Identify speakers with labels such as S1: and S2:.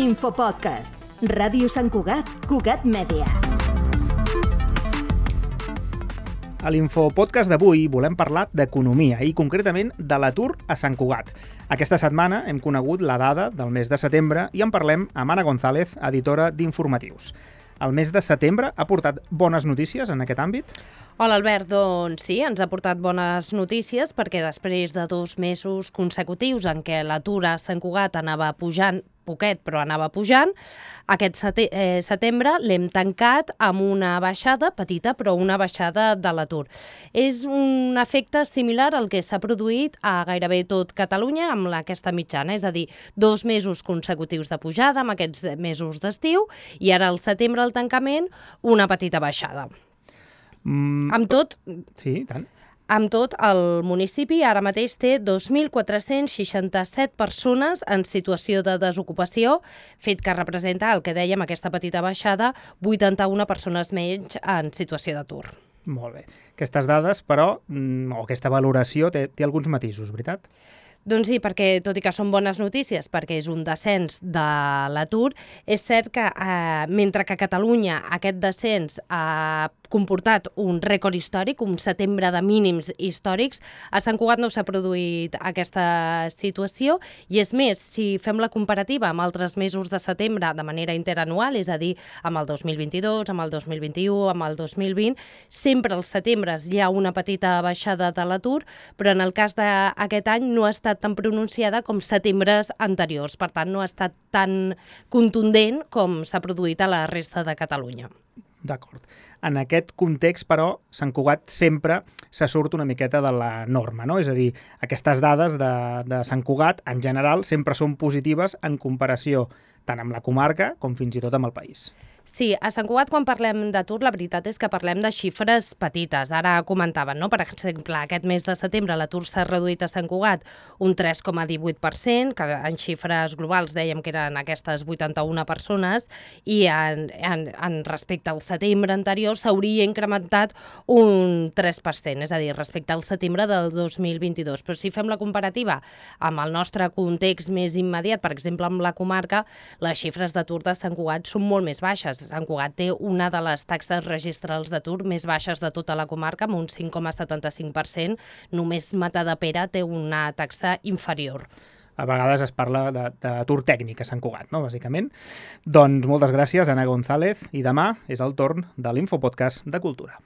S1: Infopodcast. Ràdio Sant Cugat, Cugat Mèdia.
S2: A l'Infopodcast d'avui volem parlar d'economia i concretament de l'atur a Sant Cugat. Aquesta setmana hem conegut la dada del mes de setembre i en parlem amb Anna González, editora d'Informatius. El mes de setembre ha portat bones notícies en aquest àmbit?
S3: Hola Albert, doncs sí, ens ha portat bones notícies perquè després de dos mesos consecutius en què l'atur a Sant Cugat anava pujant poquet, però anava pujant. Aquest sete eh, setembre l'hem tancat amb una baixada petita, però una baixada de l'atur. És un efecte similar al que s'ha produït a gairebé tot Catalunya amb aquesta mitjana, és a dir, dos mesos consecutius de pujada amb aquests mesos d'estiu i ara al setembre, al tancament, una petita baixada. Mm, amb tot...
S2: Sí, tant.
S3: Amb tot, el municipi ara mateix té 2.467 persones en situació de desocupació, fet que representa el que dèiem, aquesta petita baixada, 81 persones menys en situació d'atur.
S2: Molt bé. Aquestes dades, però, mm, o aquesta valoració, té, té alguns matisos, veritat?
S3: Doncs sí, perquè tot i que són bones notícies, perquè és un descens de l'atur, és cert que eh, mentre que a Catalunya aquest descens ha comportat un rècord històric, un setembre de mínims històrics, a Sant Cugat no s'ha produït aquesta situació. I és més, si fem la comparativa amb altres mesos de setembre de manera interanual, és a dir, amb el 2022, amb el 2021, amb el 2020, sempre als setembres hi ha una petita baixada de l'atur, però en el cas d'aquest any no ha estat tan pronunciada com setembres anteriors. Per tant, no ha estat tan contundent com s'ha produït a la resta de Catalunya.
S2: D'acord. En aquest context, però, Sant Cugat sempre se surt una miqueta de la norma, no? És a dir, aquestes dades de, de Sant Cugat, en general, sempre són positives en comparació tant amb la comarca com fins i tot amb el país.
S3: Sí, a Sant Cugat quan parlem d'atur la veritat és que parlem de xifres petites. Ara comentaven, no? per exemple, aquest mes de setembre l'atur s'ha reduït a Sant Cugat un 3,18%, que en xifres globals dèiem que eren aquestes 81 persones, i en, en, en respecte al setembre anterior s'hauria incrementat un 3%, és a dir, respecte al setembre del 2022. Però si fem la comparativa amb el nostre context més immediat, per exemple, amb la comarca, les xifres d'atur de Sant Cugat són molt més baixes Sant Cugat té una de les taxes registrals d'atur més baixes de tota la comarca, amb un 5,75%. Només Pere té una taxa inferior
S2: a vegades es parla d'atur tècnic a Sant Cugat, no?, bàsicament. Doncs moltes gràcies, Anna González, i demà és el torn de l'Infopodcast de Cultura.